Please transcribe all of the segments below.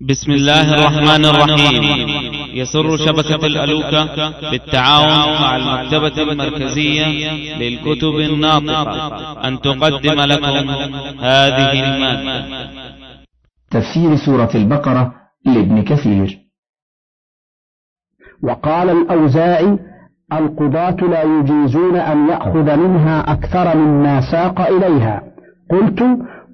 بسم الله الرحمن الرحيم. يسر شبكة الألوكة بالتعاون مع المكتبة المركزية للكتب الناطقة. أن تقدم لكم هذه المادة. تفسير سورة البقرة لابن كثير. وقال الأوزاعي القضاة لا يجيزون أن يأخذ منها أكثر مما ساق إليها. قلت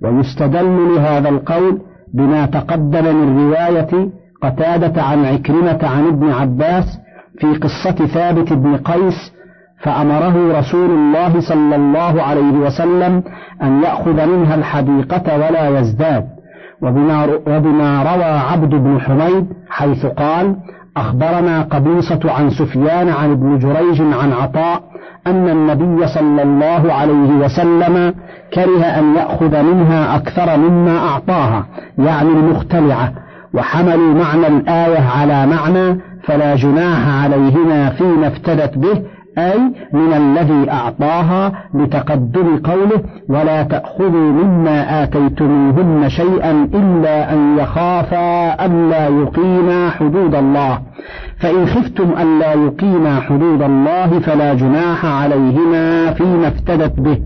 ويستدل لهذا القول بما تقدم من رواية قتادة عن عكرمة عن ابن عباس في قصة ثابت بن قيس فأمره رسول الله صلى الله عليه وسلم أن يأخذ منها الحديقة ولا يزداد. وبما, وبما روى عبد بن حميد حيث قال أخبرنا قبيصة عن سفيان عن ابن جريج عن عطاء أن النبي صلى الله عليه وسلم كره أن يأخذ منها أكثر مما أعطاها يعني المختلعة وحملوا معنى الآية على معنى فلا جناح عليهما فيما افتدت به أي من الذي أعطاها لتقدم قوله ولا تأخذوا مما آتيتموهن شيئا إلا أن يخافا ألا يقيما حدود الله. فإن خفتم ألا يقيما حدود الله فلا جناح عليهما فيما افتدت به.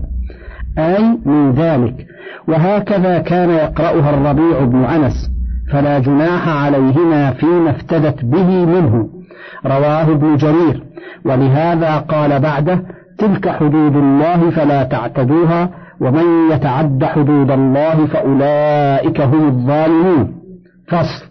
أي من ذلك. وهكذا كان يقرأها الربيع بن أنس فلا جناح عليهما فيما افتدت به منه. رواه ابن جرير. ولهذا قال بعده تلك حدود الله فلا تعتدوها ومن يتعد حدود الله فأولئك هم الظالمون. فصل.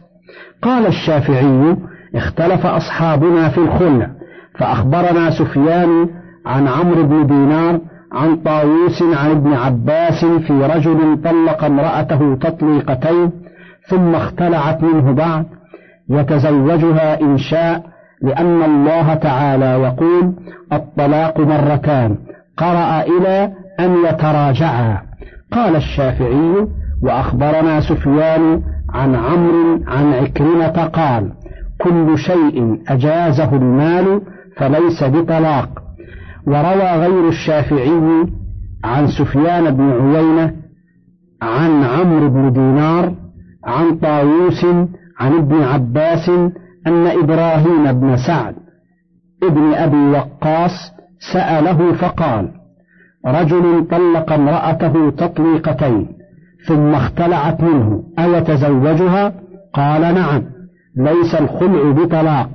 قال الشافعي اختلف أصحابنا في الخلع فأخبرنا سفيان عن عمرو بن دينار عن طاووس عن ابن عباس في رجل طلق امرأته تطليقتين ثم اختلعت منه بعد يتزوجها إن شاء لأن الله تعالى يقول الطلاق مرتان قرأ إلى أن يتراجعا. قال الشافعي وأخبرنا سفيان عن عمرو عن عكرمة قال كل شيء أجازه المال فليس بطلاق وروى غير الشافعي عن سفيان بن عيينة عن عمرو بن دينار عن طاووس عن ابن عباس أن إبراهيم بن سعد ابن أبي وقاص سأله فقال رجل طلق امرأته تطليقتين ثم اختلعت منه أيتزوجها؟ قال نعم ليس الخلع بطلاق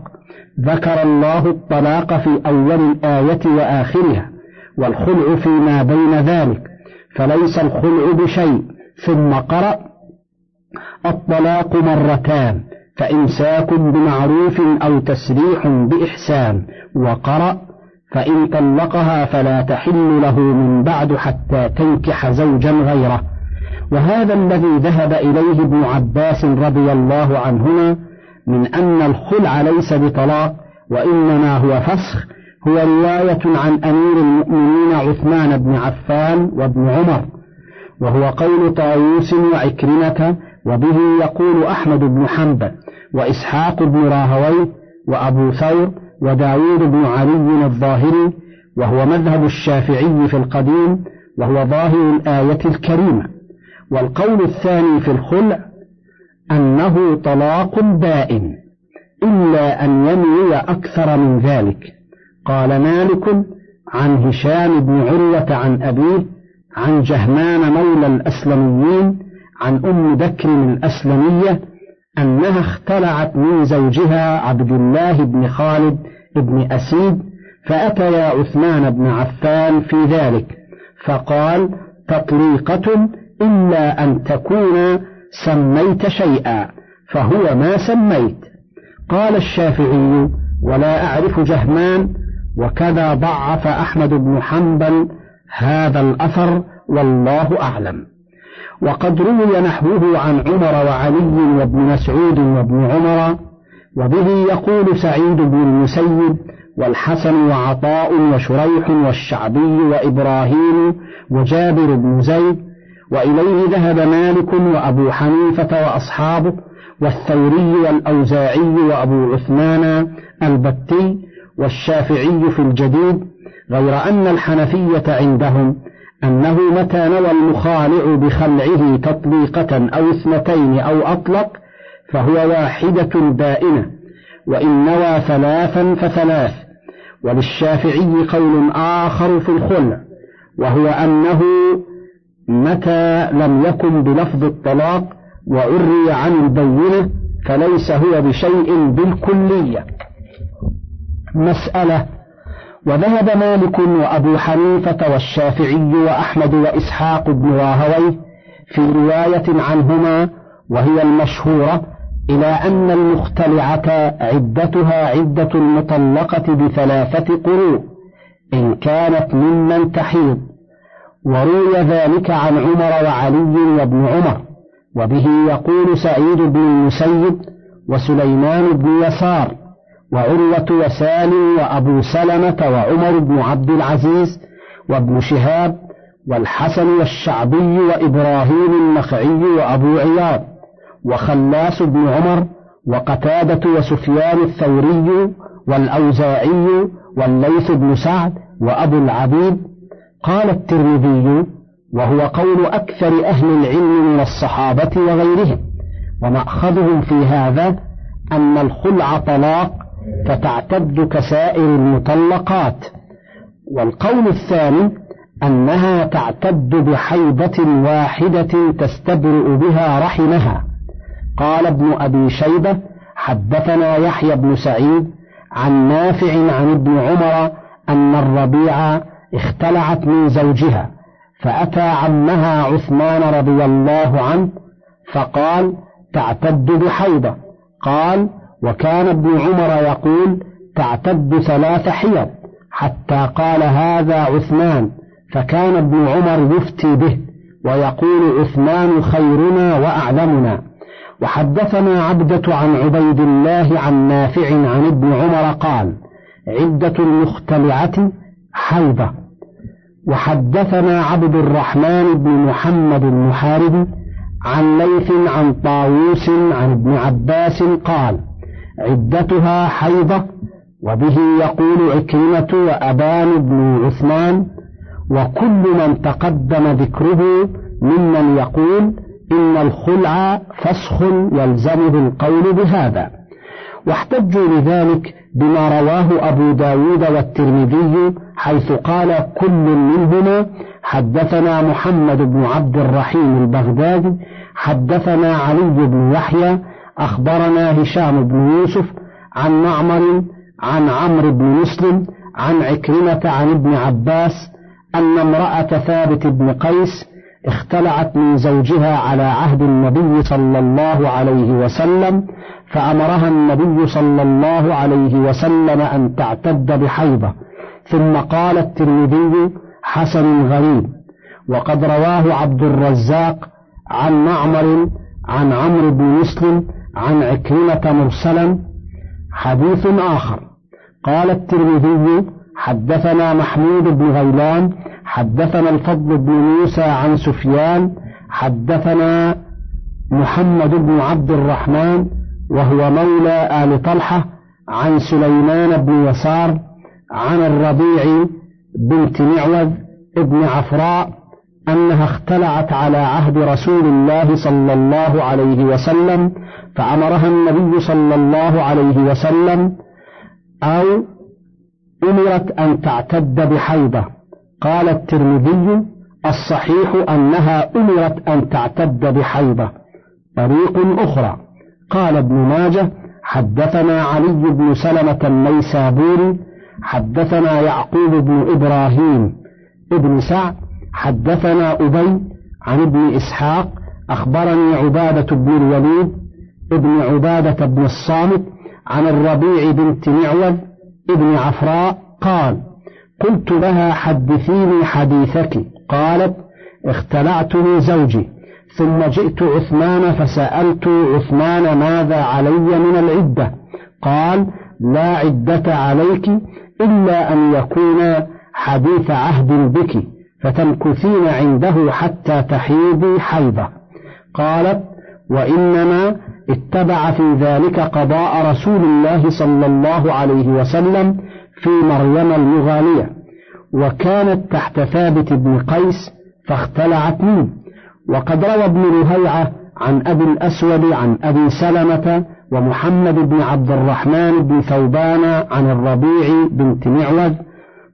ذكر الله الطلاق في أول الآية وآخرها والخلع فيما بين ذلك فليس الخلع بشيء ثم قرأ الطلاق مرتان فإمساك بمعروف أو تسريح بإحسان وقرأ فإن طلقها فلا تحل له من بعد حتى تنكح زوجا غيره. وهذا الذي ذهب إليه ابن عباس رضي الله عنهما من أن الخلع ليس بطلاق وإنما هو فسخ هو رواية عن أمير المؤمنين عثمان بن عفان وابن عمر وهو قول طاووس وعكرمة وبه يقول أحمد بن حنبل وإسحاق بن راهويه وأبو ثور وداود بن علي الظاهري وهو مذهب الشافعي في القديم وهو ظاهر الآية الكريمة. والقول الثاني في الخلع أنه طلاق بائن إلا أن ينوي أكثر من ذلك. قال مالك عن هشام بن عروة عن أبيه عن جهمان مولى الأسلميين عن أم بكر الأسلمية أنها اختلعت من زوجها عبد الله بن خالد بن أسيد فأتيا عثمان بن عفان في ذلك فقال تطليقة إلا أن تكون سميت شيئا فهو ما سميت. قال الشافعي ولا أعرف جهمان وكذا ضعف أحمد بن حنبل هذا الأثر والله أعلم. وقد روي نحوه عن عمر وعلي وابن مسعود وابن عمر وبه يقول سعيد بن المسيب والحسن وعطاء وشريح والشعبي وإبراهيم وجابر بن زيد وإليه ذهب مالك وأبو حنيفة وأصحابه والثوري والأوزاعي وأبو عثمان البتي والشافعي في الجديد غير أن الحنفية عندهم أنه متى نوى المخالع بخلعه تطليقة أو اثنتين أو أطلق فهو واحدة بائنة وإن نوى ثلاثا فثلاث. وللشافعي قول آخر في الخلع وهو أنه متى لم يكن بلفظ الطلاق وعري عن البينة فليس هو بشيء بالكلية. مسألة وذهب مالك وأبو حنيفة والشافعي وأحمد وإسحاق بن راهويه في رواية عنهما وهي المشهورة إلى أن المختلعة عدتها عدة المطلقة بثلاثة قروء إن كانت ممن تحيض. وروي ذلك عن عمر وعلي وابن عمر وبه يقول سعيد بن المسيب وسليمان بن يسار. وعروة وسالم وأبو سلمة وعمر بن عبد العزيز وابن شهاب والحسن والشعبي وإبراهيم النخعي وأبو عياض وخلاس بن عمر وقتادة وسفيان الثوري والأوزاعي والليث بن سعد وأبو العبيد قال الترمذي وهو قول أكثر أهل العلم من الصحابة وغيرهم ومأخذهم في هذا أن الخلع طلاق فتعتد كسائر المطلقات. والقول الثاني أنها تعتد بحيضة واحدة تستبرئ بها رحمها. قال ابن أبي شيبة حدثنا يحيى بن سعيد عن نافع عن ابن عمر أن الربيع اختلعت من زوجها فأتى عمها عثمان رضي الله عنه فقال تعتد بحيضة. قال وكان ابن عمر يقول تعتد ثلاث حيض حتى قال هذا عثمان فكان ابن عمر يفتي به ويقول عثمان خيرنا وأعلمنا. وحدثنا عبدة عن عبيد الله عن نافع عن ابن عمر قال عدة المختلعة حيضة. وحدثنا عبد الرحمن بن محمد المحاربي عن ليث عن طاووس عن ابن عباس قال عدتها حيضة وبه يقول عكرمة وأبان بن عثمان وكل من تقدم ذكره ممن يقول إن الخلع فسخ يلزمه القول بهذا واحتجوا لذلك بما رواه أبو داود والترمذي حيث قال كل منهما حدثنا محمد بن عبد الرحيم البغدادي حدثنا علي بن يحيى أخبرنا هشام بن يوسف عن معمر عن عمرو بن مسلم عن عكرمة عن ابن عباس أن امرأة ثابت بن قيس اختلعت من زوجها على عهد النبي صلى الله عليه وسلم فأمرها النبي صلى الله عليه وسلم أن تعتد بحيضة. ثم قال الترمذي حسن غريب. وقد رواه عبد الرزاق عن معمر عن عمرو بن مسلم عن عكرمة مرسلا حديث آخر. قال الترمذي حدثنا محمود بن غيلان حدثنا الفضل بن موسى عن سفيان حدثنا محمد بن عبد الرحمن وهو مولى آل طلحة عن سليمان بن يسار عن الربيع بنت معوذ ابن عفراء أنها اختلعت على عهد رسول الله صلى الله عليه وسلم فأمرها النبي صلى الله عليه وسلم أو أمرت أن تعتد بحيضة قال الترمذي الصحيح أنها أمرت أن تعتد بحيضة طريق أخرى. قال ابن ماجه حدثنا علي بن سلمة النيسابوري حدثنا يعقوب بن إبراهيم. ابن سعد حدثنا أبي عن ابن إسحاق أخبرني عبادة بن الوليد ابن عبادة بن الصامت عن الربيع بنت معوذ ابن عفراء قال قلت لها حدثيني حديثك. قالت اختلعت من زوجي ثم جئت عثمان فسألت عثمان ماذا علي من العدة؟ قال لا عدة عليك إلا أن يكون حديث عهد بك. فتمكثين عنده حتى تحيضي حيضة قالت وإنما اتبع في ذلك قضاء رسول الله صلى الله عليه وسلم في مريم المغالية وكانت تحت ثابت بن قيس فاختلعت منه. وقد روى ابن لهيعة عن أبي الأسود عن أبي سلمة ومحمد بن عبد الرحمن بن ثوبان عن الربيع بنت معوذ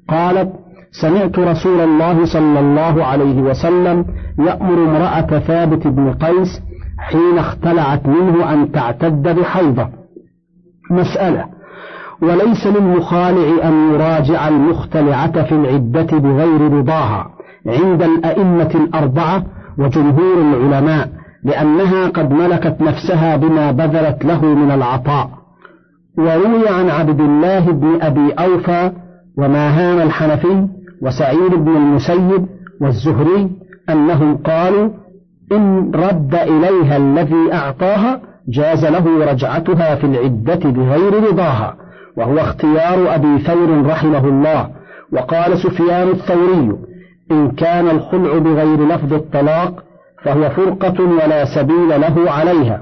قالت سمعت رسول الله صلى الله عليه وسلم يأمر امرأة ثابت بن قيس حين اختلعت منه أن تعتد بحيضة. مسألة. وليس للمخالع أن يراجع المختلعة في العدة بغير رضاها عند الأئمة الأربعة وجمهور العلماء لأنها قد ملكت نفسها بما بذلت له من العطاء. وروي عن عبد الله بن أبي أوفى وماهان الحنفي وسعيد بن المسيب والزهري أنهم قالوا إن رد إليها الذي أعطاها جاز له رجعتها في العدة بغير رضاها وهو اختيار أبي ثور رحمه الله. وقال سفيان الثوري إن كان الخلع بغير لفظ الطلاق فهو فرقة ولا سبيل له عليها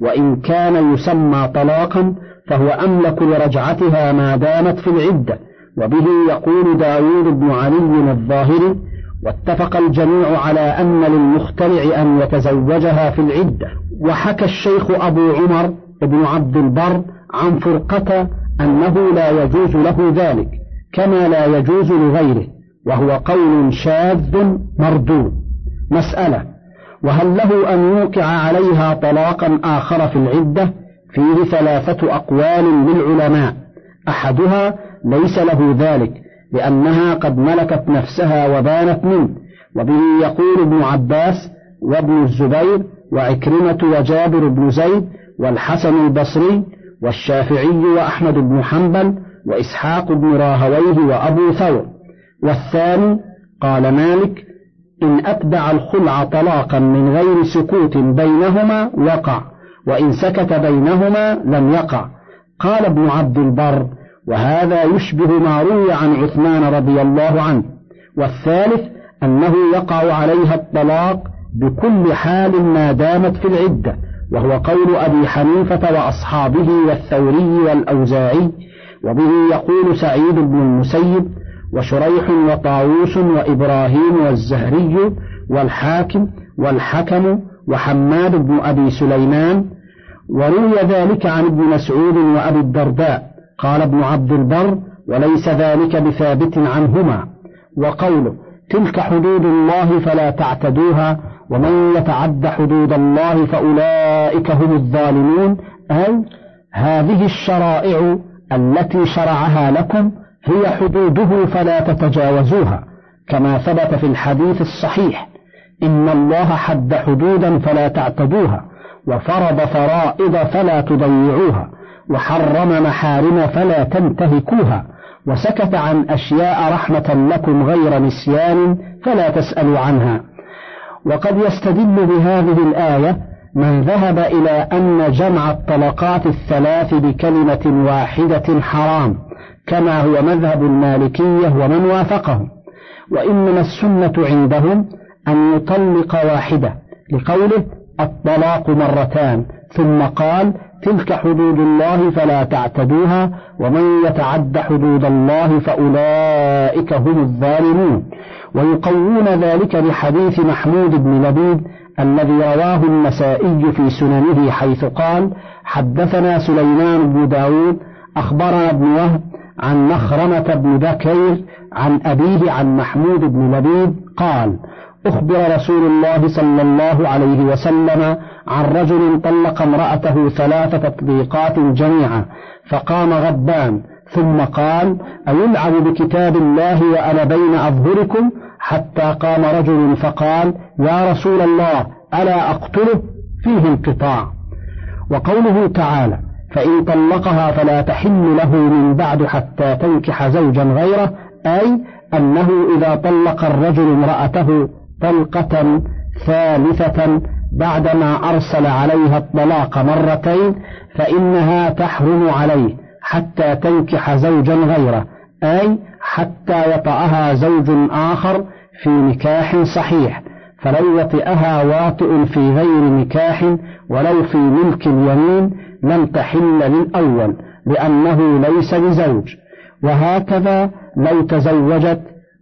وإن كان يسمى طلاقا فهو أملك لرجعتها ما دامت في العدة. وبه يقول داود بن علي الظاهري واتفق الجميع على أن للمخترع أن يتزوجها في العدة. وحكى الشيخ أبو عمر بن عبد البر عن فرقة أنه لا يجوز له ذلك كما لا يجوز لغيره وهو قول شاذ مردود. مسألة وهل له أن يوقع عليها طلاقا آخر في العدة؟ فيه ثلاثة أقوال للعلماء. أحدها ليس له ذلك لأنها قد ملكت نفسها وبانت منه وبه يقول ابن عباس وابن الزبير وعكرمة وجابر بن زيد والحسن البصري والشافعي وأحمد بن حنبل وإسحاق بن راهويه وأبو ثور. والثاني قال مالك إن أتبع الخلع طلاقا من غير سكوت بينهما وقع وإن سكت بينهما لم يقع. قال ابن عبد البر وهذا يشبه ما روي عن عثمان رضي الله عنه. والثالث أنه يقع عليها الطلاق بكل حال ما دامت في العدة وهو قول أبي حنيفة وأصحابه والثوري والأوزاعي وبه يقول سعيد بن المسيب وشريح وطاووس وإبراهيم والزهري والحاكم والحكم وحماد بن أبي سليمان وروي ذلك عن ابن مسعود وأبي الدرداء. قال ابن عبد البر وليس ذلك بثابت عنهما. وقوله تلك حدود الله فلا تعتدوها ومن يتعد حدود الله فأولئك هم الظالمون. أي هذه الشرائع التي شرعها لكم هي حدوده فلا تتجاوزوها. كما ثبت في الحديث الصحيح إن الله حد حدودا فلا تعتدوها وفرض فرائض فلا تضيعوها. وحرم محارم فلا تنتهكوها وسكت عن أشياء رحمة لكم غير نسيان فلا تسألوا عنها. وقد يستدل بهذه الآية من ذهب إلى أن جمع الطلقات الثلاث بكلمة واحدة حرام كما هو مذهب المالكية ومن وافقهم. وإنما السنة عندهم أن يطلق واحدة لقوله الطلاق مرتان ثم قال تلك حدود الله فلا تعتدوها ومن يتعد حدود الله فأولئك هم الظالمون. ويقوون ذلك بحديث محمود بن لبيد الذي رواه النسائي في سننه حيث قال حدثنا سليمان بن داود أخبرنا ابن وهب عن مخرمة بن بكير عن أبيه عن محمود بن لبيد قال أخبر رسول الله صلى الله عليه وسلم عن رجل طلق امرأته ثلاث تطبيقات جميعا فقام غضبان ثم قال أيلعب بكتاب الله وأنا بين أظهركم؟ حتى قام رجل فقال يا رسول الله ألا أقتله؟ فيه انقطاع. وقوله تعالى فإن طلقها فلا تحل له من بعد حتى تنكح زوجا غيره أي أنه إذا طلق الرجل امرأته طلقة ثالثة بعدما أرسل عليها الطلاق مرتين فإنها تحرم عليه حتى تنكح زوجا غيره أي حتى يطأها زوج آخر في نكاح صحيح فلو وطئها واطئ في غير نكاح ولو في ملك اليمين لم تحل للأول لأنه ليس بزوج. وهكذا لو تزوجت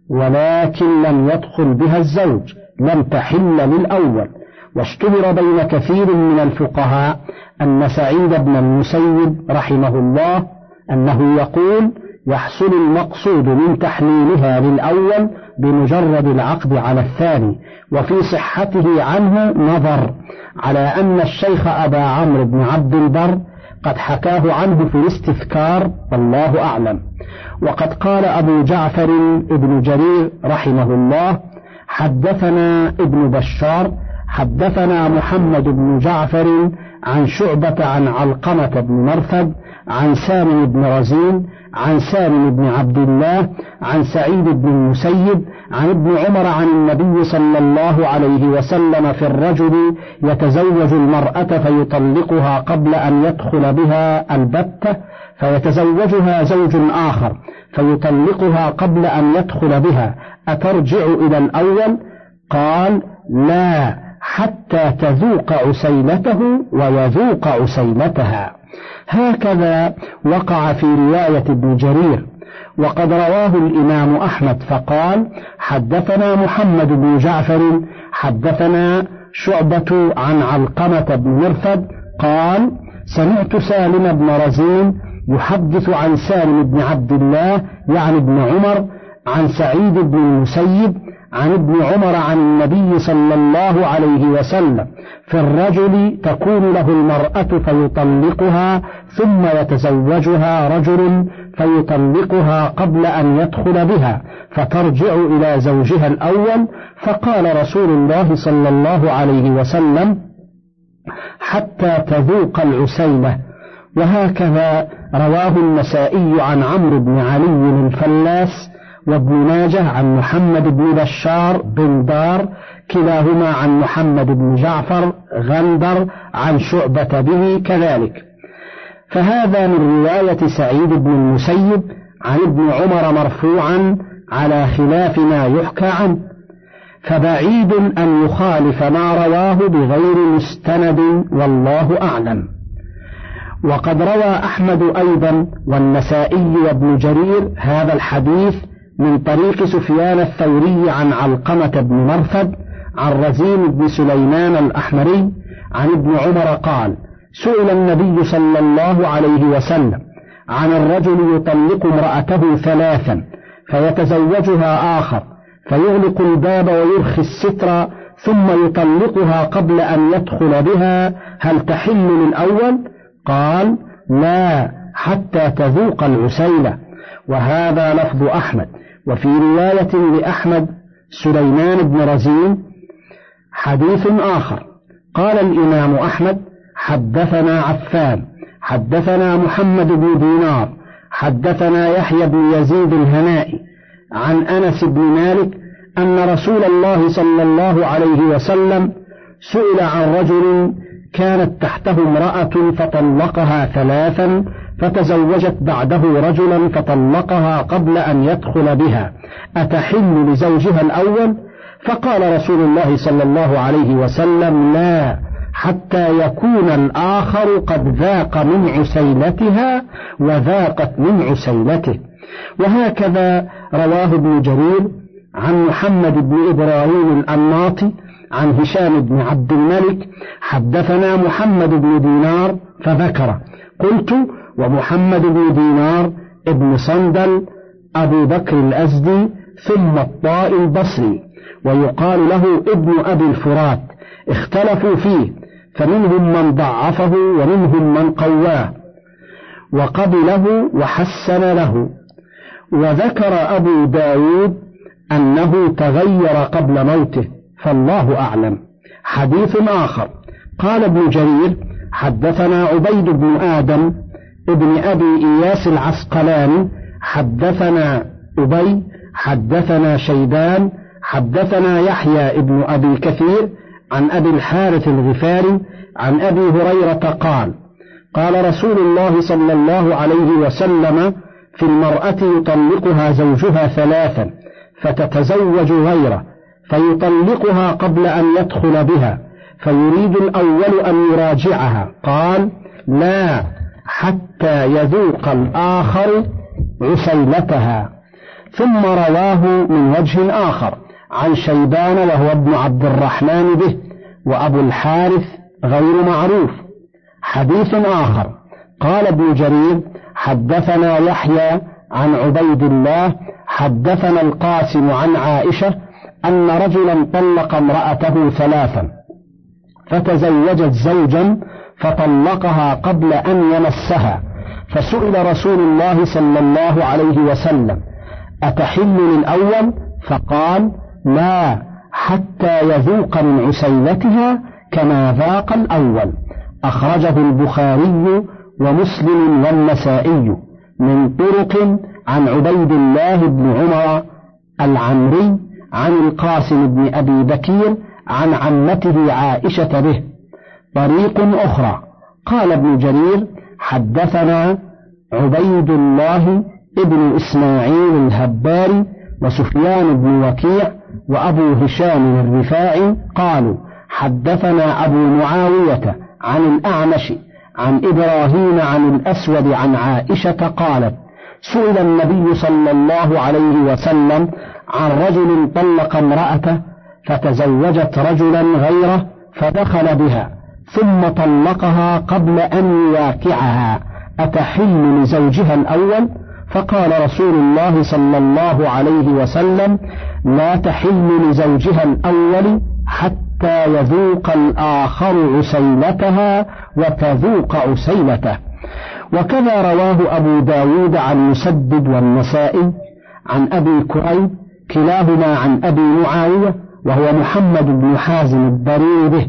ولكن لم يدخل بها الزوج لم تحل للأول. واشتهر بين كثير من الفقهاء أن سعيد بن المسيب رحمه الله أنه يقول يحصل المقصود من تحليلها للأول بمجرد العقد على الثاني وفي صحته عنه نظر على أن الشيخ أبا عمرو بن عبد البر قد حكاه عنه في الاستذكار والله أعلم. وقد قال أبو جعفر ابن جرير رحمه الله حدثنا ابن بشار حدثنا محمد بن جعفر عن شعبة عن علقمة بن مرثد عن سالم بن رزين عن سالم بن عبد الله عن سعيد بن المسيب عن ابن عمر عن النبي صلى الله عليه وسلم في الرجل يتزوج المرأة فيطلقها قبل أن يدخل بها البتة فيتزوجها زوج آخر فيطلقها قبل أن يدخل بها. أترجع إلى الأول؟ قال لا. حتى تذوق عسيلته ويذوق عسيلتها هكذا وقع في رواية ابن جرير وقد رواه الإمام أحمد فقال حدثنا محمد بن جعفر حدثنا شعبة عن علقمة بن مرثد قال سمعت سالم بن رزين يحدث عن سالم بن عبد الله يعني ابن عمر عن سعيد بن المسيب عن ابن عمر عن النبي صلى الله عليه وسلم في الرجل تكون له المرأة فيطلقها ثم يتزوجها رجل فيطلقها قبل أن يدخل بها فترجع إلى زوجها الأول. فقال رسول الله صلى الله عليه وسلم حتى تذوق العسيلة. وهكذا رواه النسائي عن عمرو بن علي الفلاس وابن ماجه عن محمد بن بشار بن دار كلاهما عن محمد بن جعفر غندر عن شعبة به كذلك. فهذا من رواية سعيد بن المسيب عن ابن عمر مرفوعا على خلاف ما يحكى عنه. فبعيد أن يخالف ما رواه بغير مستند والله أعلم. وقد روى أحمد أيضا والنسائي وابن جرير هذا الحديث من طريق سفيان الثوري عن علقمة بن مرثد عن رزين بن سليمان الأحمري عن ابن عمر قال سئل النبي صلى الله عليه وسلم عن الرجل يطلق امرأته ثلاثا فيتزوجها آخر فيغلق الباب ويرخي الستر ثم يطلقها قبل أن يدخل بها هل تحل للأول؟ قال لا حتى تذوق العسيلة وهذا لفظ أحمد وفي رواية لأحمد سليمان بن رزين حديث آخر. قال الإمام أحمد حدثنا عفان حدثنا محمد بن دينار حدثنا يحيى بن يزيد الهنائي عن أنس بن مالك أن رسول الله صلى الله عليه وسلم سئل عن رجل كانت تحته امرأة فطلقها ثلاثا فتزوجت بعده رجلا فطلقها قبل أن يدخل بها. أتحل لزوجها الأول؟ فقال رسول الله صلى الله عليه وسلم لا حتى يكون الآخر قد ذاق من عسيلتها وذاقت من عسيلته. وهكذا رواه ابن جرير عن محمد بن إبراهيم الأناطي عن هشام بن عبد الملك حدثنا محمد بن دينار فذكر قلت ومحمد بن دينار ابن صندل أبو بكر الأزدي ثم الطاء البصري ويقال له ابن أبي الفرات اختلفوا فيه فمنهم من ضعفه ومنهم من قواه وقبله وحسن له وذكر أبو داود أنه تغير قبل موته فالله أعلم. حديث آخر قال ابن جرير حدثنا عبيد بن آدم ابن أبي إياس العسقلاني حدثنا أبي حدثنا شيبان حدثنا يحيى ابن أبي كثير عن أبي الحارث الغفاري عن أبي هريرة قال قال رسول الله صلى الله عليه وسلم في المرأة يطلقها زوجها ثلاثا فتتزوج غيره فيطلقها قبل أن يدخل بها فيريد الأول أن يراجعها. قال لا حتى يذوق الآخر عسيلتها ثم رواه من وجه آخر عن شيبان وهو ابن عبد الرحمن به وأبو الحارث غير معروف. حديث آخر. قال ابن جرير حدثنا يحيى عن عبيد الله حدثنا القاسم عن عائشة أن رجلا طلق امرأته ثلاثا فتزوجت زوجا فطلقها قبل أن يمسها. فسئل رسول الله صلى الله عليه وسلم أتحل للأول فقال لا حتى يذوق من عسيلتها كما ذاق الأول. أخرجه البخاري ومسلم والنسائي من طرق عن عبيد الله بن عمر العمري عن القاسم بن أبي بكير عن عمته عائشة به. طريق أخرى. قال ابن جرير حدثنا عبيد الله ابن إسماعيل الهباري وسفيان بن وكيع وأبو هشام الرفاعي قالوا حدثنا أبو معاوية عن الأعمش عن إبراهيم عن الأسود عن عائشة قالت سئل النبي صلى الله عليه وسلم عن رجل طلق امرأته فتزوجت رجلا غيره فدخل بها. ثم طلقها قبل أن يواكعها أتحل لزوجها الأول؟ فقال رسول الله صلى الله عليه وسلم لا تحل لزوجها الأول حتى يذوق الآخر عسيلتها وتذوق عسيلته. وكذا رواه أبو داود عن مسدد والنسائي عن أبي كريب كلاهما عن أبي معاوية وهو محمد بن حازم الضرير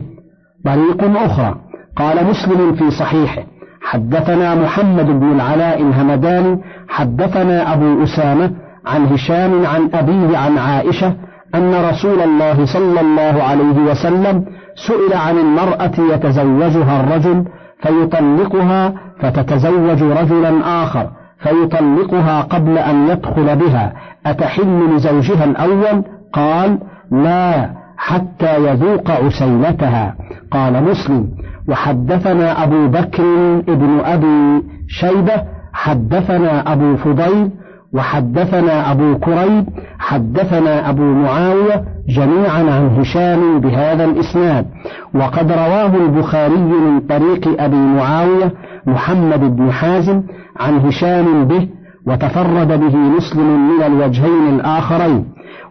طريق أخرى. قال مسلم في صحيحه حدثنا محمد بن العلاء الهمداني حدثنا أبو أسامة عن هشام عن أبيه عن عائشة أن رسول الله صلى الله عليه وسلم سئل عن المرأة يتزوجها الرجل فيطلقها فتتزوج رجلا آخر فيطلقها قبل أن يدخل بها أتحل لزوجها الأول؟ قال لا. حتى يذوق عسيلتها. قال مسلم وحدثنا أبو بكر ابن أبي شيبة حدثنا أبو فضيل وحدثنا أبو كريب حدثنا أبو معاوية جميعا عن هشام بهذا الإسناد. وقد رواه البخاري من طريق أبي معاوية محمد بن حازم عن هشام به وتفرد به مسلم من الوجهين الآخرين.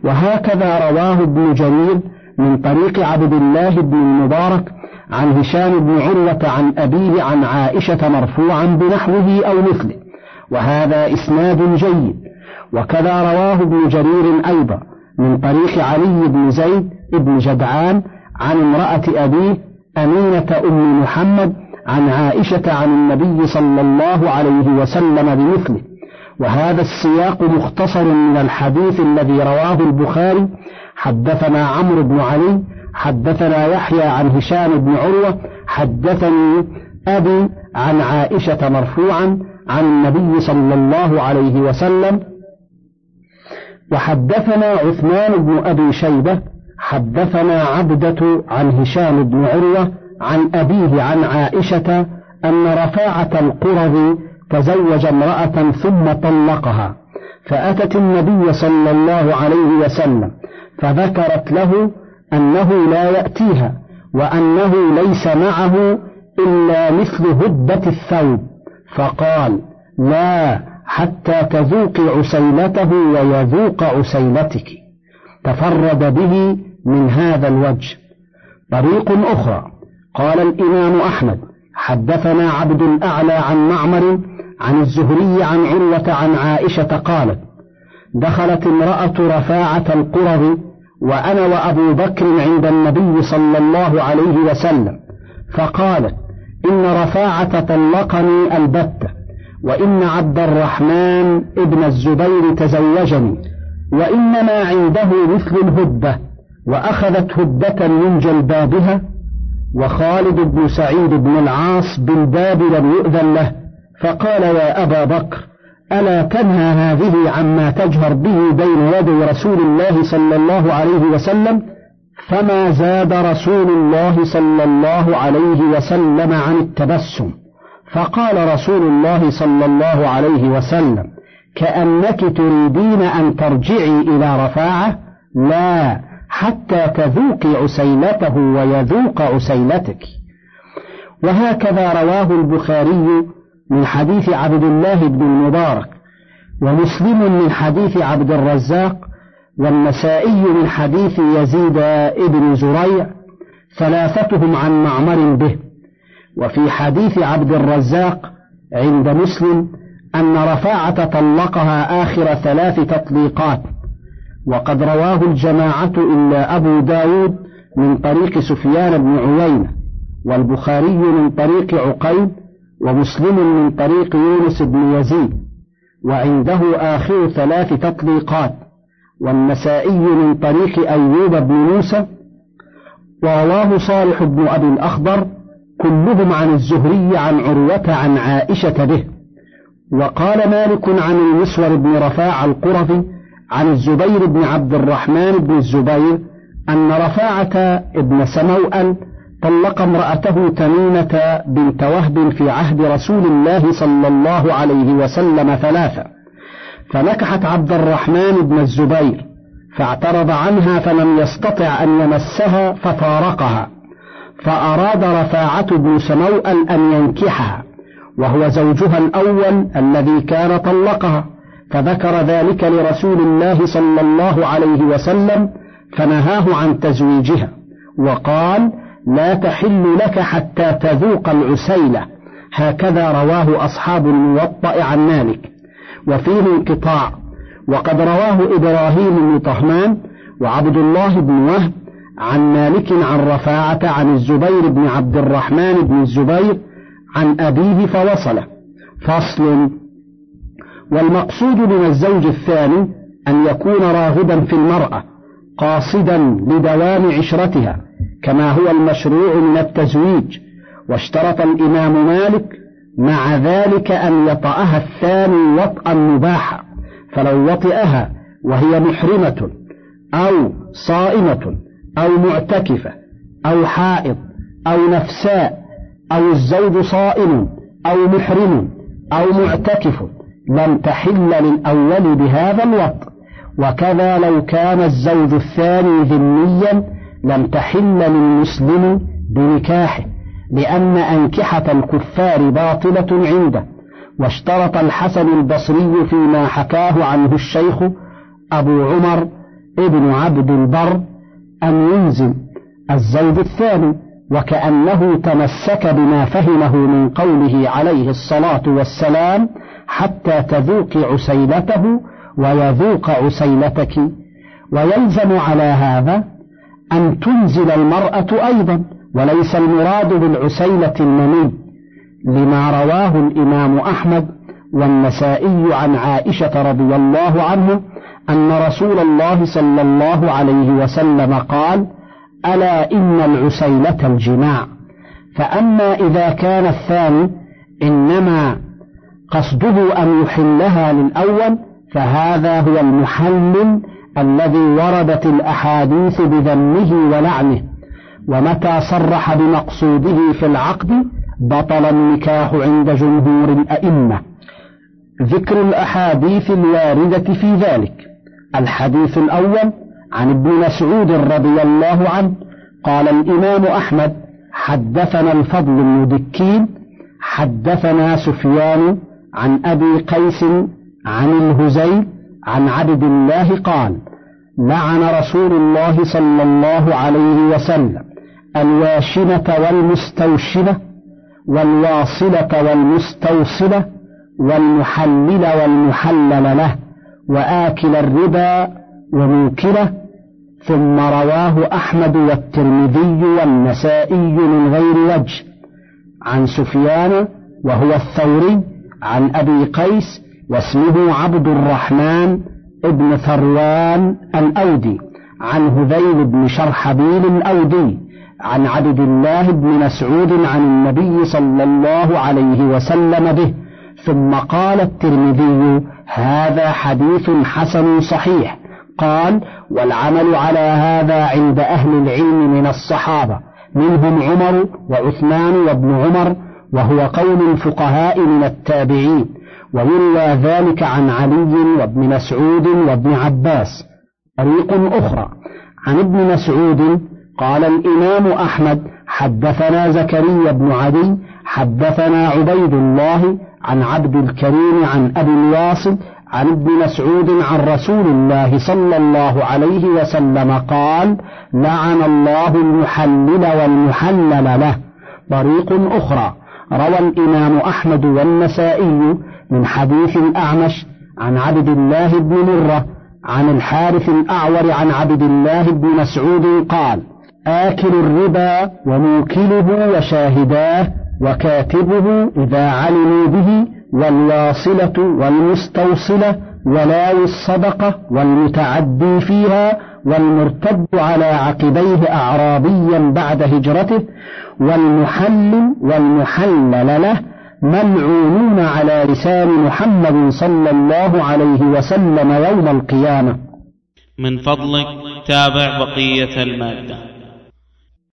وهكذا رواه ابن جرير من طريق عبد الله بن المبارك عن هشام بن عروة عن أبيه عن عائشة مرفوعا بنحوه أو مثله. وهذا إسناد جيد. وكذا رواه ابن جرير أيضا من طريق علي بن زيد بن جدعان عن امرأة أبيه أمينة أم محمد عن عائشة عن النبي صلى الله عليه وسلم بمثله. وهذا السياق مختصر من الحديث الذي رواه البخاري حدثنا عمرو بن علي حدثنا يحيى عن هشام بن عروة حدثني أبي عن عائشة مرفوعا عن النبي صلى الله عليه وسلم. وحدثنا عثمان بن أبي شيبة حدثنا عبدة عن هشام بن عروة عن أبيه عن عائشة أن رفاعة القرظ تزوج امرأة ثم طلقها فأتت النبي صلى الله عليه وسلم فذكرت له أنه لا يأتيها وأنه ليس معه إلا مثل هدة الثوب. فقال لا حتى تذوقي عسيلته ويذوق عسيلتك. تفرد به من هذا الوجه. طريق أخرى. قال الإمام أحمد حدثنا عبد الأعلى عن معمر عن الزهري عن عروة عن عائشة قالت دخلت امرأة رفاعة القرظ وأنا وأبو بكر عند النبي صلى الله عليه وسلم فقالت إن رفاعة طلقني البتة وإن عبد الرحمن ابن الزبير تزوجني وإنما عنده مثل الهدة وأخذت هدة من جلبابها وخالد بن سعيد بن العاص بالباب لم يؤذن له فقال يا أبا بكر ألا تنهى هذه عما تجهر به بين يدي رسول الله صلى الله عليه وسلم فما زاد رسول الله صلى الله عليه وسلم عن التبسم. فقال رسول الله صلى الله عليه وسلم كأنك تريدين أن ترجعي إلى رفاعة؟ لا حتى تذوقي عسيلته ويذوق عسيلتك. وهكذا رواه البخاري من حديث عبد الله بن المبارك ومسلم من حديث عبد الرزاق والنسائي من حديث يزيد بن زريع ثلاثتهم عن معمر به. وفي حديث عبد الرزاق عند مسلم أن رفاعة طلقها آخر ثلاث تطليقات وقد رواه الجماعة إلا أبو داود من طريق سفيان بن عيينة والبخاري من طريق عقيل ومسلم من طريق يونس بن يزيد وعنده آخر ثلاث تطليقات والنسائي من طريق أيوب بن موسى ورواه صالح بن أبي الأخضر كلهم عن الزهري عن عروة عن عائشة به. وقال مالك عن المسور بن رفاع القرظي عن الزبير بن عبد الرحمن بن الزبير أن رفاعة ابن سموأل طلق امرأته تميمة بنت وهب في عهد رسول الله صلى الله عليه وسلم ثلاثة. فنكحت عبد الرحمن بن الزبير فاعترض عنها فلم يستطع أن يمسها ففارقها. فأراد رفاعة بن سموأل أن ينكحها وهو زوجها الأول الذي كان طلقها. فذكر ذلك لرسول الله صلى الله عليه وسلم فنهاه عن تزويجها. وقال لا تحل لك حتى تذوق العسيلة. هكذا رواه أصحاب الموطأ عن مالك. وفيه انقطاع. وقد رواه إبراهيم بن طهمان وعبد الله بن وهب عن مالك عن رفاعة عن الزبير بن عبد الرحمن بن الزبير عن أبيه فوصله. فصل. والمقصود من الزوج الثاني أن يكون راغبا في المرأة قاصدا لدوام عشرتها. كما هو المشروع من التزويج واشترط الإمام مالك مع ذلك أن يطأها الثاني وطئا مباحا فلو وطئها وهي محرمة أو صائمة أو معتكفة أو حائض أو نفساء أو الزوج صائم أو محرم أو معتكف لم تحل للأول بهذا الوطء وكذا لو كان الزوج الثاني ذميا لم تحل للمسلم بنكاحه لأن أنكحة الكفار باطلة عنده. واشترط الحسن البصري فيما حكاه عنه الشيخ أبو عمر ابن عبد البر أن ينزل الزوج الثاني وكأنه تمسك بما فهمه من قوله عليه الصلاة والسلام حتى تذوق عسيلته ويذوق عسيلتك ويلزم على هذا أن تنزل المرأة أيضا وليس المراد بالعسيلة المني لما رواه الإمام أحمد والنسائي عن عائشة رضي الله عنه أن رسول الله صلى الله عليه وسلم قال ألا إن العسيلة الجماع. فأما إذا كان الثاني إنما قصده أن يحلها للأول فهذا هو المحلل الذي وردت الأحاديث بذمه ولعنه ومتى صرح بمقصوده في العقد بطل النكاح عند جمهور الأئمة. ذكر الأحاديث الواردة في ذلك. الحديث الأول عن ابن مسعود رضي الله عنه قال الإمام أحمد حدثنا الفضل بن دكين حدثنا سفيان عن أبي قيس عن الهزيل عن عبد الله قال لعن رسول الله صلى الله عليه وسلم الواشمة والمستوشمة والواصلة والمستوصلة والمحلل والمحلل له وآكل الربا وموكله ثم رواه أحمد والترمذي والنسائي من غير وجه. عن سفيان وهو الثوري عن أبي قيس واسمه عبد الرحمن ابن ثروان الأودي عن هذيل بن شرحبيل الأودي عن عبد الله بن مسعود عن النبي صلى الله عليه وسلم به ثم قال الترمذي هذا حديث حسن صحيح. قال والعمل على هذا عند أهل العلم من الصحابة منهم عمر وعثمان وابن عمر وهو قول الفقهاء من التابعين. ويروى ذلك عن علي وابن مسعود وابن عباس. طريق أخرى. عن ابن مسعود قال الإمام أحمد حدثنا زكريا بن عدي حدثنا عبيد الله عن عبد الكريم عن أبي الواصل عن ابن مسعود عن رسول الله صلى الله عليه وسلم قال لعن الله المحلل والمحلل له. طريق أخرى. روى الإمام أحمد والنسائي من حديث الأعمش عن عبد الله بن مرة عن الحارث الأعور عن عبد الله بن مسعود قال آكل الربا وموكله وشاهداه وكاتبه إذا علموا به والواصلة والمستوصلة ولاوي الصدقة والمتعدي فيها والمرتد على عقبيه أعرابيا بعد هجرته والمحلل والمحلل له ملعونون على لسان محمد صلى الله عليه وسلم يوم القيامة. من فضلك تابع بقية المادة.